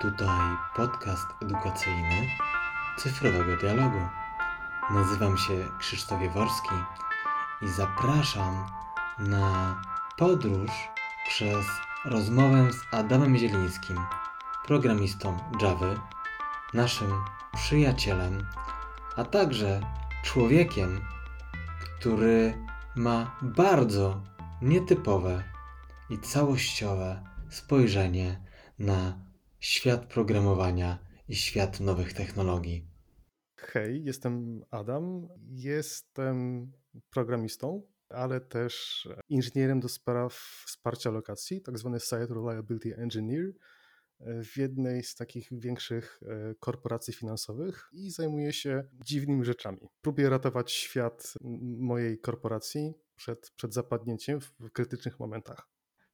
Tutaj podcast edukacyjny cyfrowego dialogu. Nazywam się Krzysztof Jaworski i zapraszam na podróż przez rozmowę z Adamem Zielińskim, programistą Java, naszym przyjacielem, a także człowiekiem, który ma bardzo nietypowe i całościowe spojrzenie na świat programowania i świat nowych technologii. Hej, jestem Adam. Jestem programistą, ale też inżynierem do spraw wsparcia lokacji, tak zwany Site Reliability Engineer w jednej z takich większych e, korporacji finansowych i zajmuję się dziwnymi rzeczami. Próbuję ratować świat mojej korporacji przed, przed zapadnięciem w krytycznych momentach.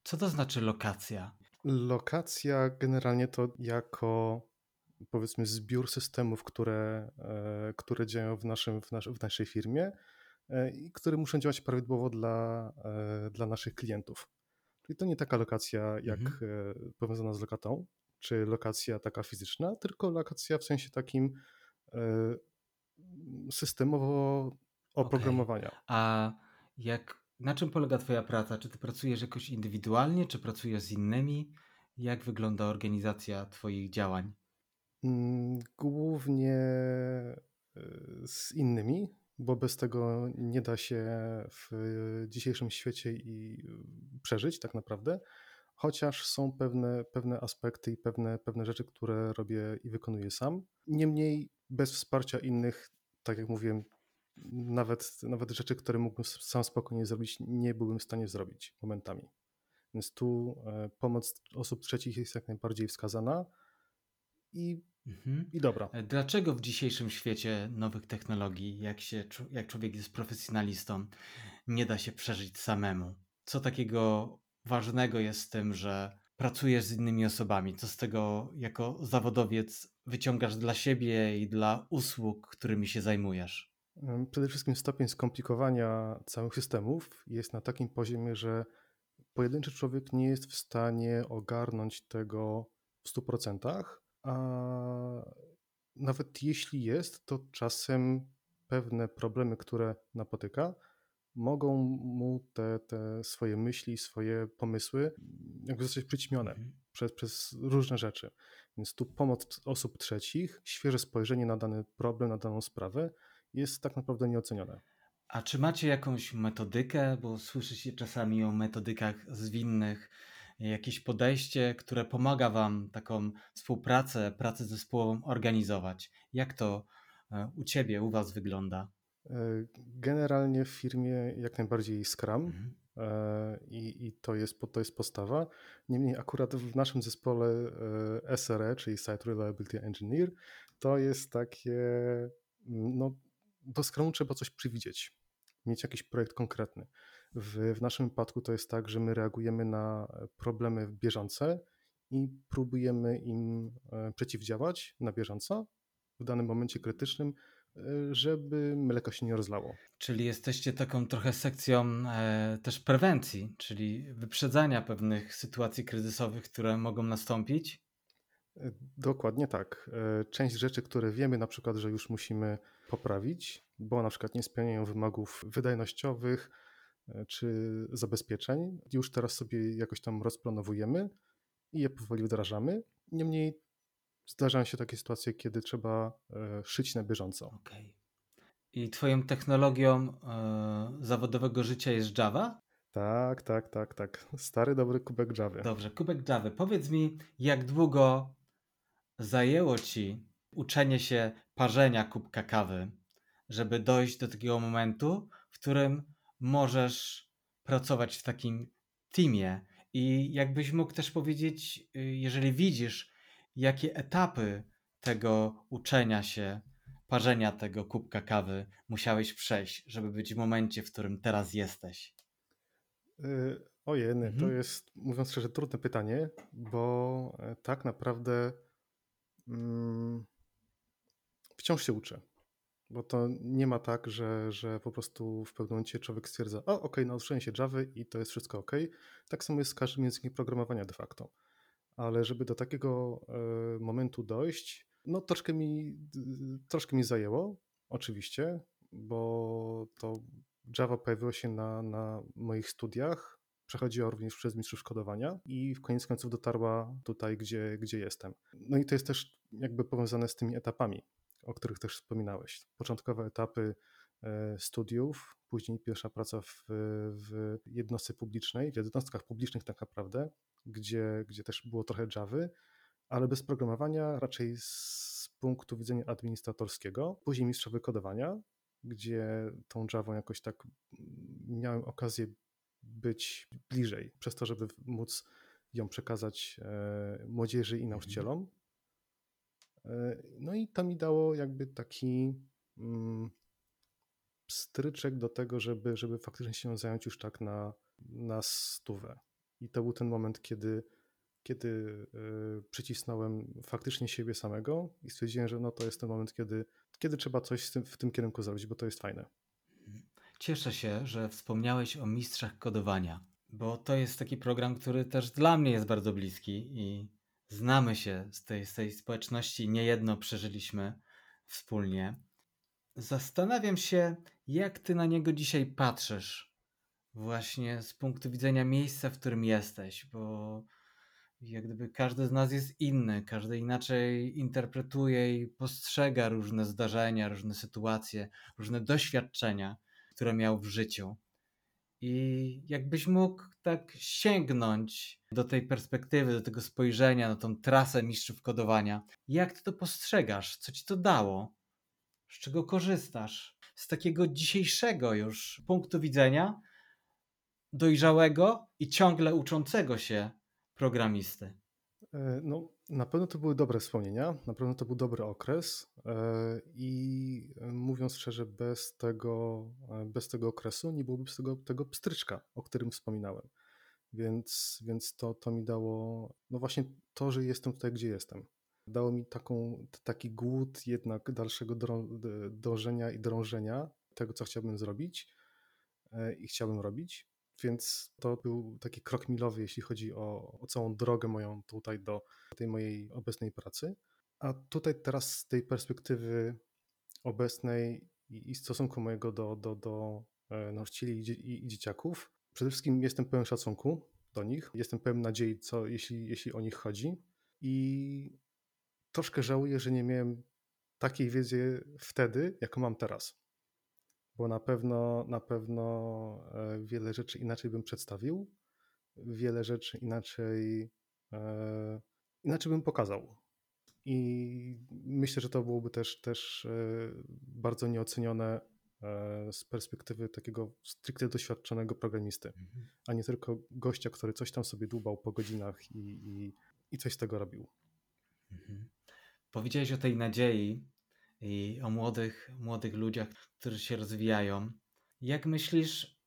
Co to znaczy lokacja? Lokacja generalnie to jako powiedzmy zbiór systemów, które, e, które działają w, naszym, w, nasz, w naszej firmie e, i które muszą działać prawidłowo dla, dla naszych klientów. Czyli to nie taka lokacja jak mhm. powiązana z lokatą, czy lokacja taka fizyczna, tylko lokacja w sensie takim systemowo oprogramowania. Okay. A jak, na czym polega Twoja praca? Czy Ty pracujesz jakoś indywidualnie, czy pracujesz z innymi? Jak wygląda organizacja Twoich działań? Mm, głównie z innymi, bo bez tego nie da się w dzisiejszym świecie i przeżyć tak naprawdę. Chociaż są pewne, pewne aspekty i pewne, pewne rzeczy, które robię i wykonuję sam. Niemniej bez wsparcia innych, tak jak mówiłem, nawet, nawet rzeczy, które mógłbym sam spokojnie zrobić, nie byłbym w stanie zrobić momentami. Więc tu e, pomoc osób trzecich jest jak najbardziej wskazana i, mhm. i dobra. E, dlaczego w dzisiejszym świecie nowych technologii, jak, się, jak człowiek jest profesjonalistą, nie da się przeżyć samemu? Co takiego ważnego jest w tym, że pracujesz z innymi osobami? Co z tego jako zawodowiec wyciągasz dla siebie i dla usług, którymi się zajmujesz? Przede wszystkim stopień skomplikowania całych systemów jest na takim poziomie, że pojedynczy człowiek nie jest w stanie ogarnąć tego w 100%, a nawet jeśli jest, to czasem pewne problemy, które napotyka, mogą mu te, te swoje myśli, swoje pomysły jakby zostać przyćmione mhm. przez, przez różne rzeczy. Więc tu pomoc osób trzecich, świeże spojrzenie na dany problem, na daną sprawę jest tak naprawdę nieocenione. A czy macie jakąś metodykę, bo słyszy się czasami o metodykach zwinnych, jakieś podejście, które pomaga Wam taką współpracę, pracę zespołową organizować? Jak to e, u Ciebie, u Was wygląda? E, generalnie w firmie jak najbardziej Scrum mhm. E, i, i to, jest, to jest postawa. Niemniej akurat w naszym zespole SRE, czyli Site Reliability Engineer, to jest takie, no do Scrumu trzeba coś przewidzieć, mieć jakiś projekt konkretny. W, w naszym wypadku to jest tak, że my reagujemy na problemy bieżące i próbujemy im przeciwdziałać na bieżąco w danym momencie krytycznym, żeby mleko się nie rozlało. Czyli jesteście taką trochę sekcją e, też prewencji, czyli wyprzedzania pewnych sytuacji kryzysowych, które mogą nastąpić? E, dokładnie tak. E, część rzeczy, które wiemy na przykład, że już musimy poprawić, bo na przykład nie spełniają wymogów wydajnościowych e, czy zabezpieczeń, już teraz sobie jakoś tam rozplanowujemy i je powoli wdrażamy. Niemniej zdarzają się takie sytuacje, kiedy trzeba e, szyć na bieżąco. Okay. I twoją technologią e, zawodowego życia jest Java? Tak, tak, tak, tak. Stary, dobry kubek Java. Dobrze, kubek Java. Powiedz mi, jak długo zajęło ci uczenie się parzenia kubka kawy, żeby dojść do takiego momentu, w którym możesz pracować w takim teamie i jakbyś mógł też powiedzieć, y, jeżeli widzisz jakie etapy tego uczenia się, parzenia tego kubka kawy musiałeś przejść, żeby być w momencie, w którym teraz jesteś? Yy, ojej, mhm. to jest, mówiąc szczerze, trudne pytanie, bo e, tak naprawdę mm, wciąż się uczę. Bo to nie ma tak, że, że po prostu w pewnym momencie człowiek stwierdza, o ok, nauczyłem się Java i to jest wszystko ok. Tak samo jest z każdym językiem programowania de facto ale żeby do takiego e, momentu dojść, no troszkę mi, troszkę mi zajęło, oczywiście, bo to Java pojawiło się na, na moich studiach, przechodziła również przez mistrzów kodowania i w koniec końców dotarła tutaj, gdzie, gdzie jestem. No i to jest też jakby powiązane z tymi etapami, o których też wspominałeś. Początkowe etapy e, studiów, później pierwsza praca w, w jednostce publicznej, w jednostkach publicznych tak naprawdę, gdzie, gdzie też było trochę Javy, ale bez programowania, raczej z punktu widzenia administratorskiego. Później mistrzowie kodowania, gdzie tą Javą jakoś tak miałem okazję być bliżej, przez to, żeby móc ją przekazać e, młodzieży i nauczycielom. E, no i to mi dało jakby taki mm, stryczek do tego, żeby, żeby faktycznie się zająć już tak na, na stówę. I to był ten moment, kiedy, kiedy y, przycisnąłem faktycznie siebie samego i stwierdziłem, że no to jest ten moment, kiedy, kiedy trzeba coś tym, w tym kierunku zrobić, bo to jest fajne. Cieszę się, że wspomniałeś o mistrzach kodowania, bo to jest taki program, który też dla mnie jest bardzo bliski i znamy się z tej, z tej społeczności, niejedno przeżyliśmy wspólnie. Zastanawiam się, jak ty na niego dzisiaj patrzysz, właśnie z punktu widzenia miejsca, w którym jesteś, bo jak gdyby każdy z nas jest inny, każdy inaczej interpretuje i postrzega różne zdarzenia, różne sytuacje, różne doświadczenia, które miał w życiu. I jakbyś mógł tak sięgnąć do tej perspektywy, do tego spojrzenia na tą trasę mistrzów kodowania, jak ty to postrzegasz? Co ci to dało? Z czego korzystasz? Z takiego dzisiejszego już punktu widzenia, dojrzałego i ciągle uczącego się programisty? E, no, na pewno to były dobre wspomnienia, na pewno to był dobry okres e, i e, mówiąc szczerze, bez tego, bez tego okresu nie byłoby tego, tego pstryczka, o którym wspominałem. Więc, więc to, to mi dało, no właśnie to, że jestem tutaj, gdzie jestem. Dało mi taką, taki głód jednak dalszego dążenia i drążenia tego, co chciałbym zrobić i chciałbym robić. Więc to był taki krok milowy, jeśli chodzi o, o całą drogę moją tutaj do tej mojej obecnej pracy. A tutaj teraz z tej perspektywy obecnej i, i stosunku mojego do, do, do e, nauczycieli i, i, i dzieciaków, przede wszystkim jestem pełen szacunku do nich, jestem pełen nadziei, co, jeśli, jeśli o nich chodzi. I troszkę żałuję, że nie miałem takiej wiedzy wtedy, jaką mam teraz bo na pewno, na pewno e, wiele rzeczy inaczej bym przedstawił, wiele rzeczy inaczej, e, inaczej bym pokazał. I myślę, że to byłoby też, też e, bardzo nieocenione z perspektywy takiego stricte doświadczonego programisty, mhm. a nie tylko gościa, który coś tam sobie dłubał po godzinach i, i, i coś z tego robił. Mhm. Powiedziałeś o tej nadziei, i o młodych, młodych ludziach, którzy się rozwijają. Jak myślisz,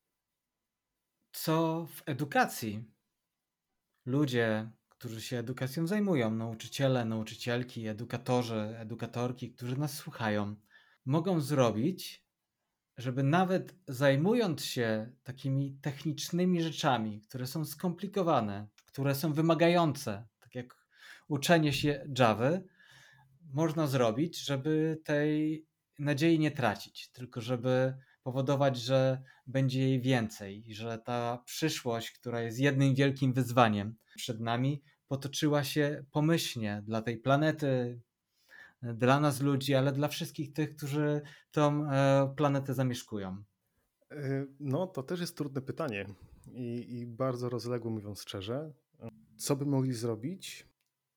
co w edukacji ludzie, którzy się edukacją zajmują, nauczyciele, nauczycielki, edukatorzy, edukatorki, którzy nas słuchają, mogą zrobić, żeby nawet zajmując się takimi technicznymi rzeczami, które są skomplikowane, które są wymagające, tak jak uczenie się Java, można zrobić, żeby tej nadziei nie tracić, tylko żeby powodować, że będzie jej więcej, że ta przyszłość, która jest jednym wielkim wyzwaniem przed nami, potoczyła się pomyślnie dla tej planety, dla nas ludzi, ale dla wszystkich tych, którzy tą e, planetę zamieszkują. E, no, to też jest trudne pytanie i, i bardzo rozległe, mówiąc szczerze. Co by mogli zrobić?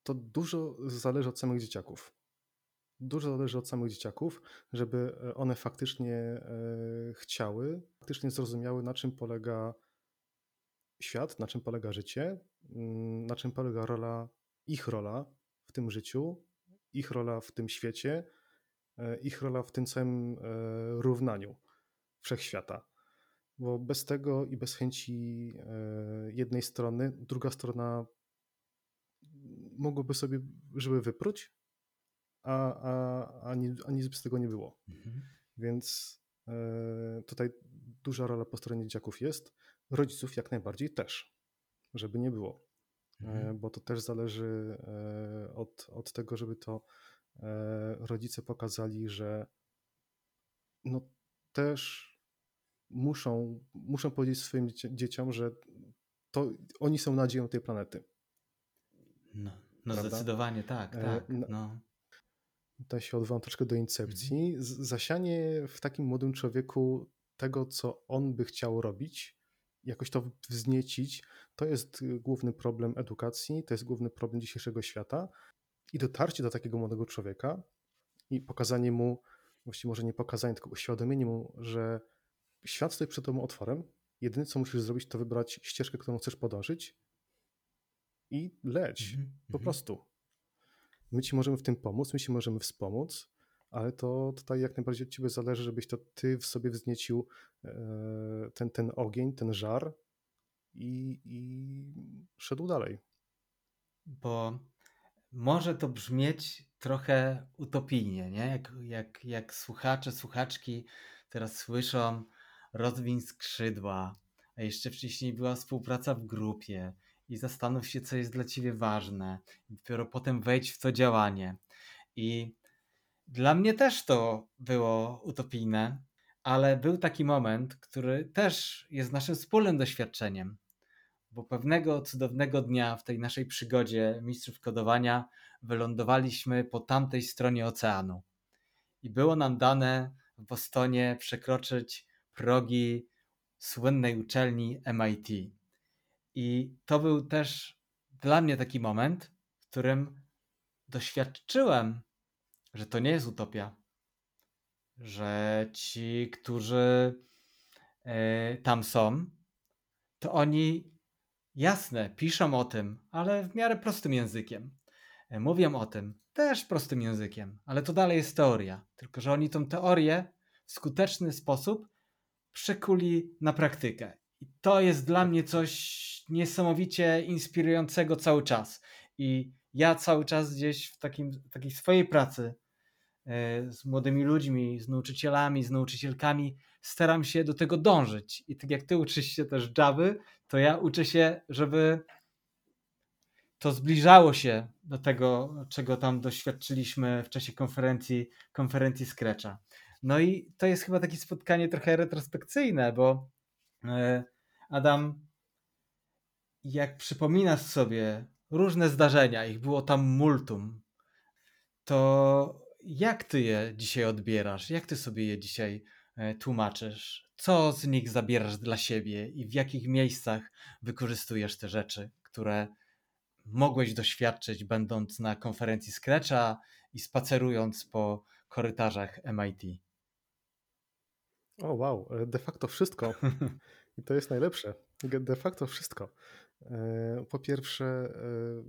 To dużo zależy od samych dzieciaków dużo zależy od samych dzieciaków, żeby e, one faktycznie e, chciały, faktycznie zrozumiały, na czym polega świat, na czym polega życie, mm, na czym polega rola, ich rola w tym życiu, ich rola w tym świecie, e, ich rola w tym całym równaniu wszechświata. Bo bez tego i bez chęci jednej strony, druga strona mogłoby sobie żyły wypróć, a, a, a, a nic z tego nie było. Mhm. Więc e, tutaj duża rola po stronie dzieciaków jest, rodziców jak najbardziej też, żeby nie było. Mhm. bo to też zależy e, od, od tego, żeby to e, rodzice pokazali, że no też muszą, muszą powiedzieć swoim dzieci- dzieciom, że to oni są nadzieją tej planety. No, no zdecydowanie tak, E, tak. No. Tutaj się odwołam troszkę do incepcji. Z- Zasianie w takim młodym człowieku tego, co on by chciał robić, jakoś to wzniecić, to jest y, główny problem edukacji, to jest główny problem dzisiejszego świata. I dotarcie do takiego młodego człowieka i pokazanie mu, właściwie może nie pokazanie, tylko uświadomienie mu, że świat stoi przed tobą otworem. Jedyne, co musisz zrobić, to wybrać ścieżkę, którą chcesz podążyć i leć. Mhm, Po mhm. prostu. My ci możemy w tym pomóc, my ci możemy wspomóc, ale to tutaj jak najbardziej od ciebie zależy, żebyś to ty w sobie wzniecił e, ten, ten ogień, ten żar i, i szedł dalej. Bo może to brzmieć trochę utopijnie, nie? Jak, jak, jak słuchacze, słuchaczki teraz słyszą rozwiń skrzydła, a jeszcze wcześniej była współpraca w grupie i zastanów się, co jest dla ciebie ważne. I dopiero potem wejdź w to działanie. I dla mnie też to było utopijne, ale był taki moment, który też jest naszym wspólnym doświadczeniem bo pewnego cudownego dnia w tej naszej przygodzie mistrzów kodowania wylądowaliśmy po tamtej stronie oceanu. I było nam dane w Bostonie przekroczyć progi słynnej uczelni MIT. I to był też dla mnie taki moment, w którym doświadczyłem, że to nie jest utopia, że ci, którzy e, tam są, to oni jasne, piszą o tym, ale w miarę prostym językiem. E, Mówią o tym też prostym językiem, ale to dalej jest teoria. Tylko, że oni tą teorię w skuteczny sposób przekuli na praktykę. I to jest dla mnie coś niesamowicie inspirującego cały czas. I ja cały czas gdzieś w takim, takiej swojej pracy e, z młodymi ludźmi, z nauczycielami, z nauczycielkami staram się do tego dążyć. I tak jak ty uczysz się też Javy, to ja uczę się, żeby to zbliżało się do tego, czego tam doświadczyliśmy w czasie konferencji, konferencji Scratcha. No i to jest chyba takie spotkanie trochę retrospekcyjne, bo e, Adam, jak przypominasz sobie różne zdarzenia, ich było tam multum, to jak ty je dzisiaj odbierasz? Jak ty sobie je dzisiaj e, tłumaczysz? Co z nich zabierasz dla siebie i w jakich miejscach wykorzystujesz te rzeczy, które mogłeś doświadczyć, będąc na konferencji Scratcha i spacerując po korytarzach MIT? O wow, e, de facto wszystko. I to jest najlepsze. De facto wszystko. E, Po pierwsze, e,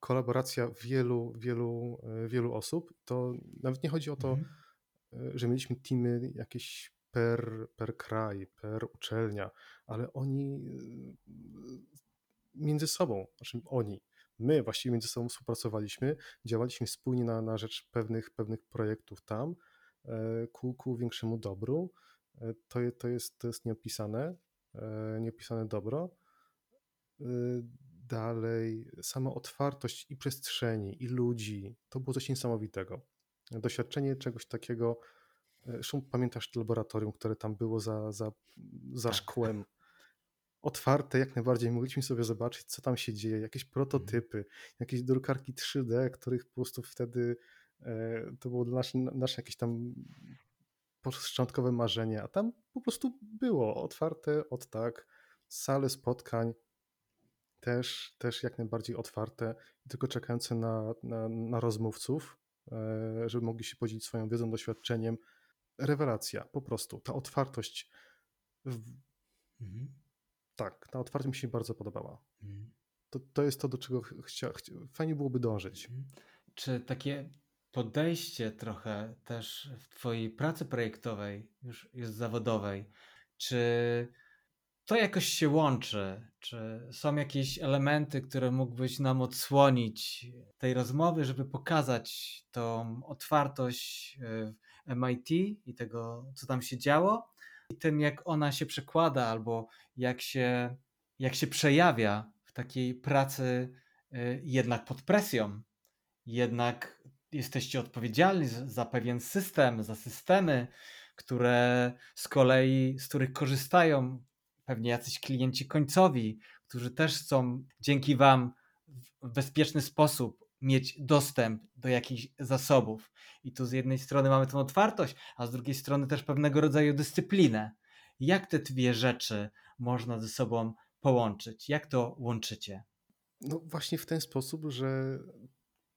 kolaboracja wielu, wielu, e, wielu osób. To nawet nie chodzi o to, Mhm. że mieliśmy teamy jakieś per, per kraj, per uczelnia, ale oni między sobą, znaczy oni, my właściwie między sobą współpracowaliśmy, działaliśmy wspólnie na, na rzecz pewnych, pewnych projektów tam, ku, ku większemu dobru. To, je- to, jest, to jest nieopisane, nieopisane dobro. E, Dalej, sama otwartość i przestrzeni, i ludzi, to było coś niesamowitego. Doświadczenie czegoś takiego, e, zresztą pamiętasz to laboratorium, które tam było za, za, za Tak. szkłem, otwarte jak najbardziej, mogliśmy sobie zobaczyć, co tam się dzieje, jakieś prototypy, jakieś drukarki 3D, których po prostu wtedy e, to było dla nas, nasze jakieś tam początkowe marzenie, a tam po prostu było otwarte od tak, sale spotkań też, też jak najbardziej otwarte, tylko czekające na, na, na rozmówców, e, żeby mogli się podzielić swoją wiedzą, doświadczeniem. Rewelacja, po prostu. Ta otwartość, w, Mhm. tak, ta otwartość mi się bardzo podobała. Mhm. To, to jest to, do czego ch- chcia, chcia, fajnie byłoby dążyć. Mhm. Czy takie podejście trochę też w Twojej pracy projektowej, już jest zawodowej, czy to jakoś się łączy? Czy są jakieś elementy, które mógłbyś nam odsłonić tej rozmowy, żeby pokazać tą otwartość y, w MIT i tego, co tam się działo, i tym, jak ona się przekłada, albo jak się, jak się przejawia w takiej pracy y, jednak pod presją. Jednak jesteście odpowiedzialni za pewien system, za systemy, które z kolei, z których korzystają pewnie jacyś klienci końcowi, którzy też chcą dzięki Wam w bezpieczny sposób mieć dostęp do jakichś zasobów. I tu z jednej strony mamy tą otwartość, a z drugiej strony też pewnego rodzaju dyscyplinę. Jak te dwie rzeczy można ze sobą połączyć? Jak to łączycie? No właśnie w ten sposób, że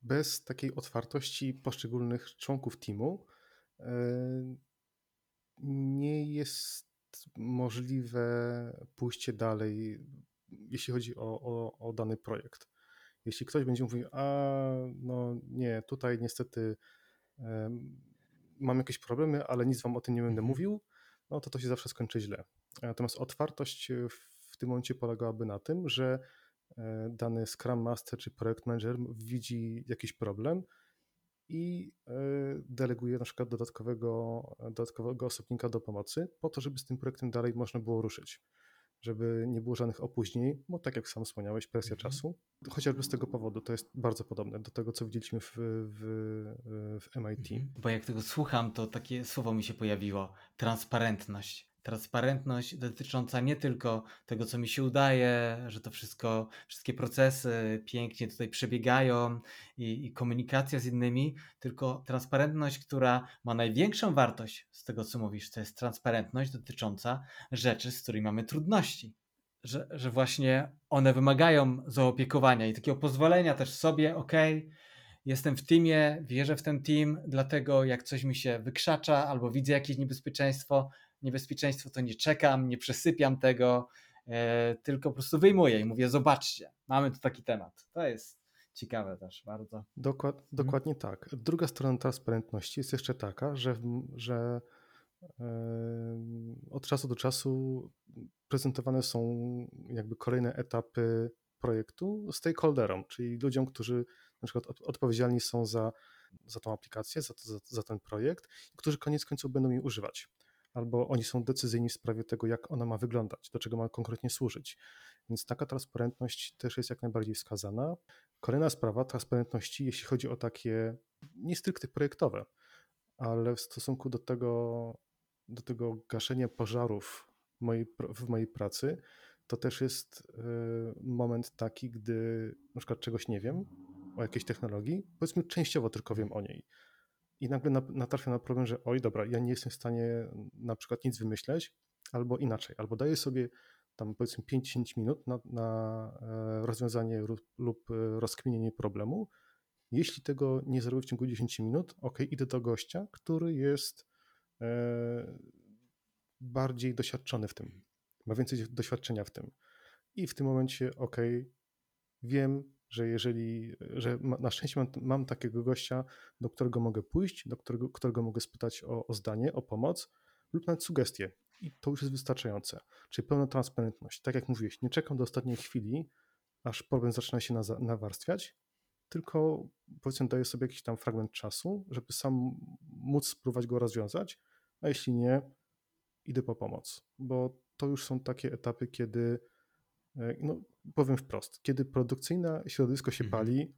bez takiej otwartości poszczególnych członków teamu e, nie jest możliwe pójście dalej, jeśli chodzi o, o, o dany projekt. Jeśli ktoś będzie mówił, a no nie, tutaj niestety um, mam jakieś problemy, ale nic wam o tym nie będę Mhm. mówił, no to to się zawsze skończy źle. Natomiast otwartość w tym momencie polegałaby na tym, że e, dany Scrum Master czy Projekt Manager widzi jakiś problem i e, deleguje na przykład dodatkowego, dodatkowego osobnika do pomocy po to, żeby z tym projektem dalej można było ruszyć. Żeby nie było żadnych opóźnień, bo tak jak sam wspomniałeś, presja Mhm. czasu. Chociażby z tego powodu to jest bardzo podobne do tego, co widzieliśmy w, w, w MIT. Mhm. Bo jak tego słucham, to takie słowo mi się pojawiło: transparentność. Transparentność dotycząca nie tylko tego, co mi się udaje, że to wszystko, wszystkie procesy pięknie tutaj przebiegają i, i komunikacja z innymi, tylko transparentność, która ma największą wartość z tego, co mówisz, to jest transparentność dotycząca rzeczy, z którymi mamy trudności. Że, że właśnie one wymagają zaopiekowania i takiego pozwolenia też sobie, okej, jestem w teamie, wierzę w ten team, dlatego jak coś mi się wykrzacza albo widzę jakieś niebezpieczeństwo, niebezpieczeństwo to nie czekam, nie przesypiam tego, e, tylko po prostu wyjmuję i mówię, zobaczcie, mamy tu taki temat. To jest ciekawe też bardzo. Dokład, dokładnie tak. Druga strona transparentności jest jeszcze taka, że, że em, od czasu do czasu prezentowane są jakby kolejne etapy projektu stakeholderom, czyli ludziom, którzy na przykład od- odpowiedzialni są za, za tą aplikację, za, za, za ten projekt, którzy koniec końców będą jej używać. Albo oni są decyzyjni w sprawie tego, jak ona ma wyglądać, do czego ma konkretnie służyć. Więc taka transparentność też jest jak najbardziej wskazana. Kolejna sprawa transparentności, jeśli chodzi o takie nie stricte projektowe, ale w stosunku do tego, do tego gaszenia pożarów mojej, w mojej pracy, to też jest y, moment taki, gdy na przykład czegoś nie wiem o jakiejś technologii, powiedzmy częściowo tylko wiem o niej. I nagle natrafiam na problem, że oj, dobra, ja nie jestem w stanie na przykład nic wymyśleć, albo inaczej, albo daję sobie tam powiedzmy 5-10 minut na, na e, rozwiązanie lub e, rozkminienie problemu. Jeśli tego nie zrobię w ciągu 10 minut, ok, idę do gościa, który jest e, bardziej doświadczony w tym, ma więcej doświadczenia w tym. I w tym momencie, ok, wiem, że jeżeli, że na szczęście mam, mam takiego gościa, do którego mogę pójść, do którego, którego mogę spytać o, o zdanie, o pomoc lub nawet sugestie. I to już jest wystarczające. Czyli pełna transparentność. Tak jak mówiłeś, nie czekam do ostatniej chwili, aż problem zaczyna się nawarstwiać, tylko powiedzmy daję sobie jakiś tam fragment czasu, żeby sam móc spróbować go rozwiązać, a jeśli nie, idę po pomoc. Bo to już są takie etapy, kiedy, e, no powiem wprost, kiedy produkcyjne środowisko się Mhm. pali,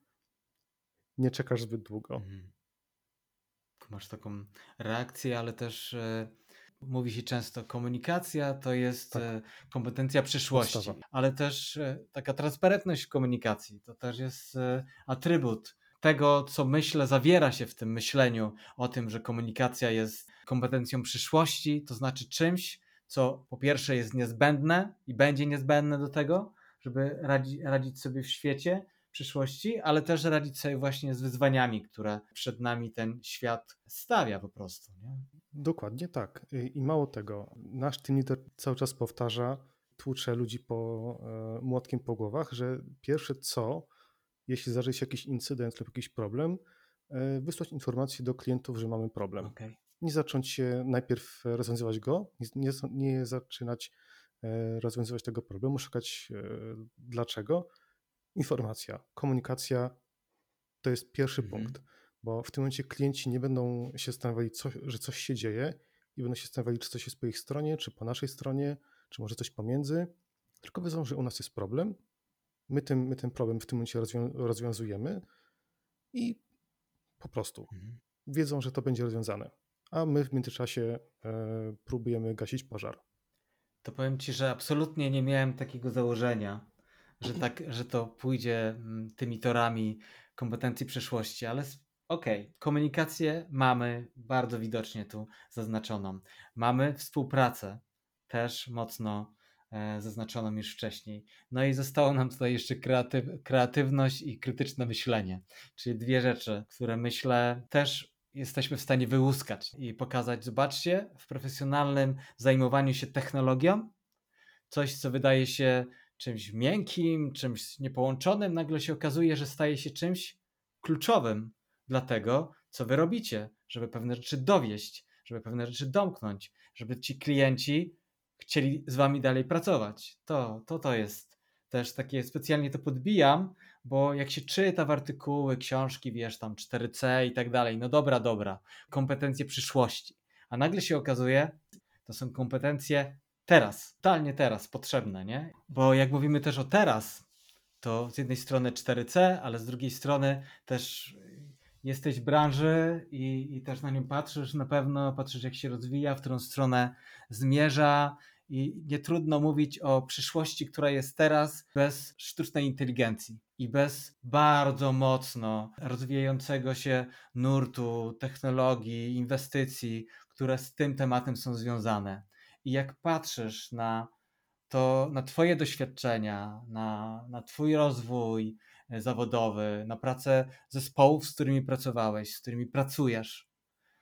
nie czekasz zbyt długo. Mhm. Masz taką reakcję, ale też e, mówi się często, komunikacja to jest Tak. e, kompetencja przyszłości, Podstawa. ale też e, taka transparentność w komunikacji to też jest e, atrybut tego, co myślę, zawiera się w tym myśleniu o tym, że komunikacja jest kompetencją przyszłości, to znaczy czymś, co po pierwsze jest niezbędne i będzie niezbędne do tego, żeby radzi, radzić sobie w świecie przyszłości, ale też radzić sobie właśnie z wyzwaniami, które przed nami ten świat stawia po prostu. Nie? Dokładnie tak. I mało tego, nasz team leader cały czas powtarza, tłucze ludzi po e, młotkiem po głowach, że pierwsze co, jeśli zdarzy się jakiś incydent lub jakiś problem, e, wysłać informację do klientów, że mamy problem. Okej. Nie zacząć się najpierw rozwiązywać go, nie, nie, zaczynać rozwiązywać tego problemu, szukać e, dlaczego. Informacja, komunikacja to jest pierwszy Mhm. punkt, bo w tym momencie klienci nie będą się zastanawiali, co, że coś się dzieje i będą się zastanawiali, czy coś jest po ich stronie, czy po naszej stronie, czy może coś pomiędzy, tylko wiedzą, że u nas jest problem, My ten, my ten problem w tym momencie rozwią- rozwiązujemy i po prostu Mhm. wiedzą, że to będzie rozwiązane. A my w międzyczasie e, próbujemy gasić pożar. To powiem ci, że absolutnie nie miałem takiego założenia, że, tak, że to pójdzie mm, tymi torami kompetencji przeszłości, ale okej, komunikację mamy bardzo widocznie tu zaznaczoną. Mamy współpracę też mocno e, zaznaczoną już wcześniej. No i zostało nam tutaj jeszcze kreatyw kreatywność i krytyczne myślenie, czyli dwie rzeczy, które myślę też jesteśmy w stanie wyłuskać i pokazać, zobaczcie, w profesjonalnym zajmowaniu się technologią, coś, co wydaje się czymś miękkim, czymś niepołączonym, nagle się okazuje, że staje się czymś kluczowym dla tego, co wy robicie, żeby pewne rzeczy dowieść, żeby pewne rzeczy domknąć, żeby ci klienci chcieli z wami dalej pracować. To, to, to jest też takie, specjalnie to podbijam, bo jak się czyta w artykuły, książki, wiesz, tam 4C i tak dalej, no dobra, dobra, kompetencje przyszłości. A nagle się okazuje, to są kompetencje teraz, totalnie teraz potrzebne, nie? Bo jak mówimy też o teraz, to z jednej strony 4C, ale z drugiej strony też jesteś w branży i, i też na nią patrzysz na pewno, patrzysz jak się rozwija, w którą stronę zmierza i nie trudno mówić o przyszłości, która jest teraz bez sztucznej inteligencji i bez bardzo mocno rozwijającego się nurtu technologii, inwestycji, które z tym tematem są związane. I jak patrzysz na to, na Twoje doświadczenia, na, na Twój rozwój e, zawodowy, na pracę zespołów, z którymi pracowałeś, z którymi pracujesz,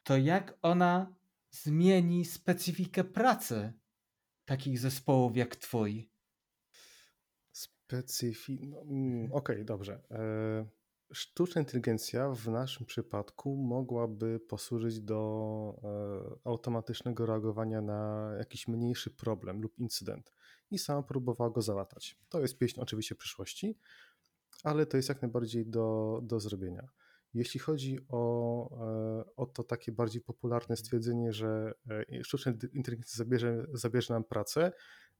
to jak ona zmieni specyfikę pracy takich zespołów jak Twój? Specyfi... No, mm, Okej, dobrze. E, Sztuczna inteligencja w naszym przypadku mogłaby posłużyć do e, automatycznego reagowania na jakiś mniejszy problem lub incydent i sama próbowała go załatać. To jest pieśń oczywiście przyszłości, ale to jest jak najbardziej do, do zrobienia. Jeśli chodzi o, e, o to takie bardziej popularne stwierdzenie, że e, sztuczna inteligencja zabierze, zabierze nam pracę,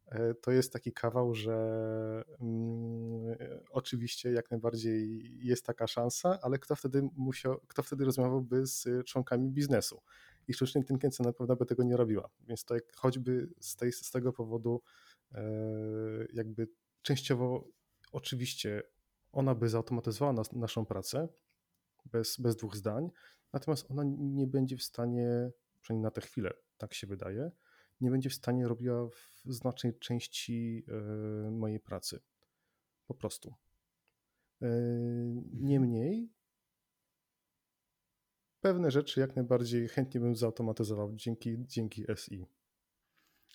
e, to jest taki kawał, że mm, oczywiście jak najbardziej jest taka szansa, ale kto wtedy musiał, kto wtedy rozmawiałby z członkami biznesu? I sztuczna inteligencja na pewno by tego nie robiła. Więc to jak choćby z, tej, z tego powodu e, jakby częściowo oczywiście ona by zautomatyzowała nas, naszą pracę bez, bez dwóch zdań, natomiast ona nie będzie w stanie, przynajmniej na tę chwilę, tak się wydaje, nie będzie w stanie robiła w znacznej części e, mojej pracy. Po prostu. E, Niemniej pewne rzeczy jak najbardziej chętnie bym zautomatyzował dzięki, dzięki SI.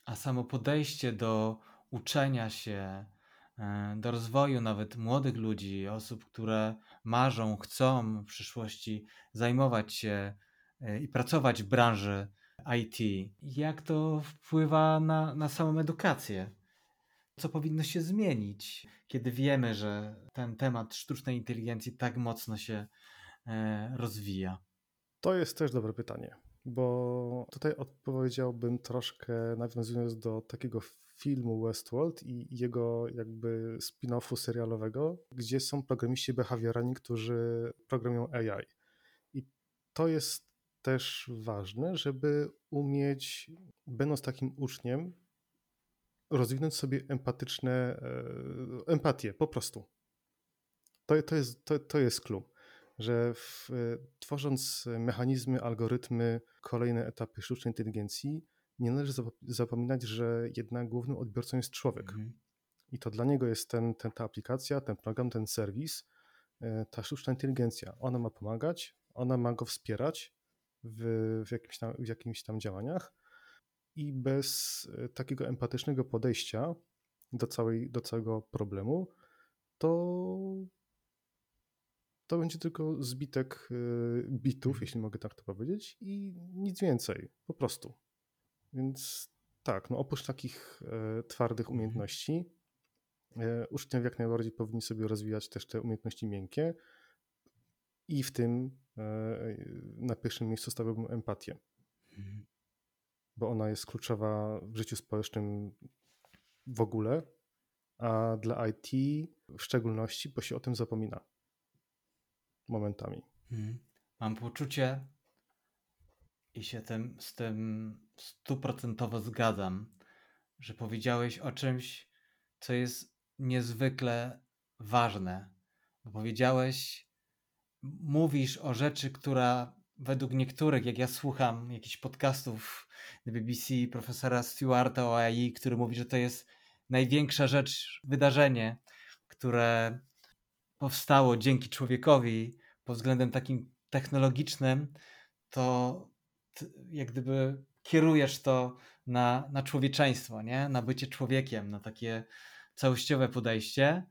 A samo podejście do uczenia się, do rozwoju nawet młodych ludzi, osób, które marzą, chcą w przyszłości zajmować się e, i pracować w branży IT, jak to wpływa na, na samą edukację? Co powinno się zmienić, kiedy wiemy, że ten temat sztucznej inteligencji tak mocno się e, rozwija? To jest też dobre pytanie, bo tutaj odpowiedziałbym troszkę nawiązując do takiego filmu Westworld i jego jakby spin-offu serialowego, gdzie są programiści behawioralni, którzy programują AI. I to jest też ważne, żeby umieć, będąc takim uczniem, rozwinąć sobie empatyczne, e, empatię po prostu. To, to, jest, to, to jest clue że w, tworząc mechanizmy, algorytmy, kolejne etapy sztucznej inteligencji, nie należy zapominać, że jednak głównym odbiorcą jest człowiek. Mhm. I to dla niego jest ten, ten, ta aplikacja, ten program, ten serwis, e, ta sztuczna inteligencja. Ona ma pomagać, ona ma go wspierać w, w, jakimś, tam, w jakimś tam działaniach i bez e, takiego empatycznego podejścia do, całej, do całego problemu, to to będzie tylko zbitek y, bitów, jeśli mogę tak to powiedzieć, i nic więcej, po prostu. Więc tak, no oprócz takich e, twardych umiejętności, e, uczniowie jak najbardziej powinni sobie rozwijać też te umiejętności miękkie i w tym e, na pierwszym miejscu stawiałbym empatię, Mhm. bo ona jest kluczowa w życiu społecznym w ogóle, a dla IT w szczególności, bo się o tym zapomina momentami. Mhm. Mam poczucie i się tym, z tym stuprocentowo zgadzam, że powiedziałeś o czymś, co jest niezwykle ważne. Bo powiedziałeś, mówisz o rzeczy, która według niektórych, jak ja słucham jakichś podcastów BBC profesora Stewarta o AI, który mówi, że to jest największa rzecz, wydarzenie, które powstało dzięki człowiekowi pod względem takim technologicznym, to jak gdyby kierujesz to na, na człowieczeństwo, nie? na bycie człowiekiem, na takie całościowe podejście.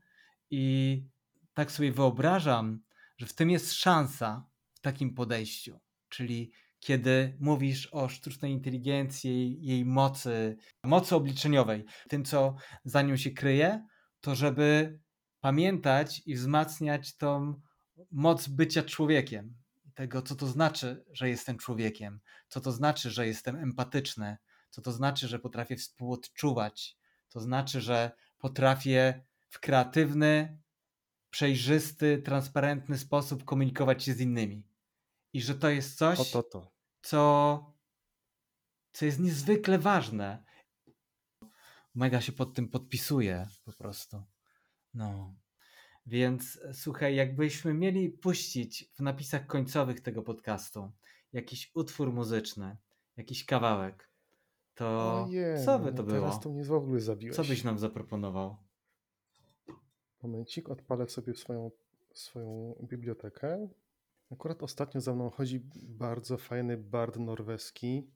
I tak sobie wyobrażam, że w tym jest szansa w takim podejściu. Czyli kiedy mówisz o sztucznej inteligencji, jej mocy, mocy obliczeniowej, tym, co za nią się kryje, to żeby pamiętać i wzmacniać tą moc bycia człowiekiem. Tego, co to znaczy, że jestem człowiekiem, co to znaczy, że jestem empatyczny, co to znaczy, że potrafię współodczuwać, to znaczy, że potrafię w kreatywny, przejrzysty, transparentny sposób komunikować się z innymi. I że to jest coś, O to to. co, co jest niezwykle ważne. Mega się pod tym podpisuje po prostu. No. Więc e, słuchaj, jakbyśmy mieli puścić w napisach końcowych tego podcastu jakiś utwór muzyczny, jakiś kawałek, to Ojej, co by no to Teraz było? to mnie w ogóle zabiłeś. Co byś nam zaproponował? Momencik, odpalę sobie swoją, swoją bibliotekę. Akurat ostatnio za mną chodzi bardzo fajny bard norweski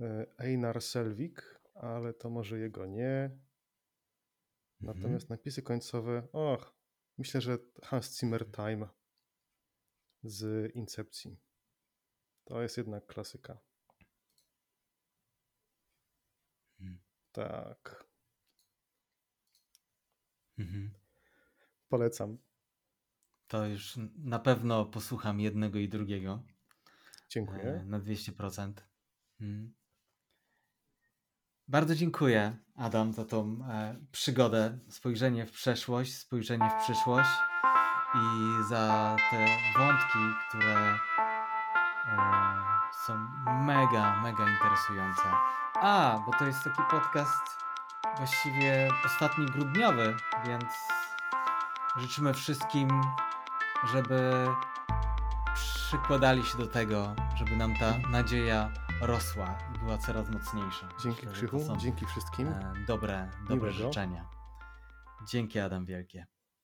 e, Einar Selvik, ale to może jego nie. Natomiast napisy końcowe, och, myślę, że Hans Zimmer Time z Incepcji. To jest jednak klasyka. Mhm. Tak, Mhm. polecam. To już na pewno posłucham jednego i drugiego. Dziękuję. E, Na 200%. Mhm. Bardzo dziękuję, Adam, za tą e, przygodę, spojrzenie w przeszłość, spojrzenie w przyszłość i za te wątki, które e, są mega, mega interesujące. A, bo to jest taki podcast właściwie ostatni grudniowy, więc życzymy wszystkim, żeby przykładali się do tego, żeby nam ta nadzieja rosła i była coraz mocniejsza. Dzięki Myślę, Krzychu, dzięki wszystkim. e, Dobre, dobre Miłego. życzenia. Dzięki Adam wielkie.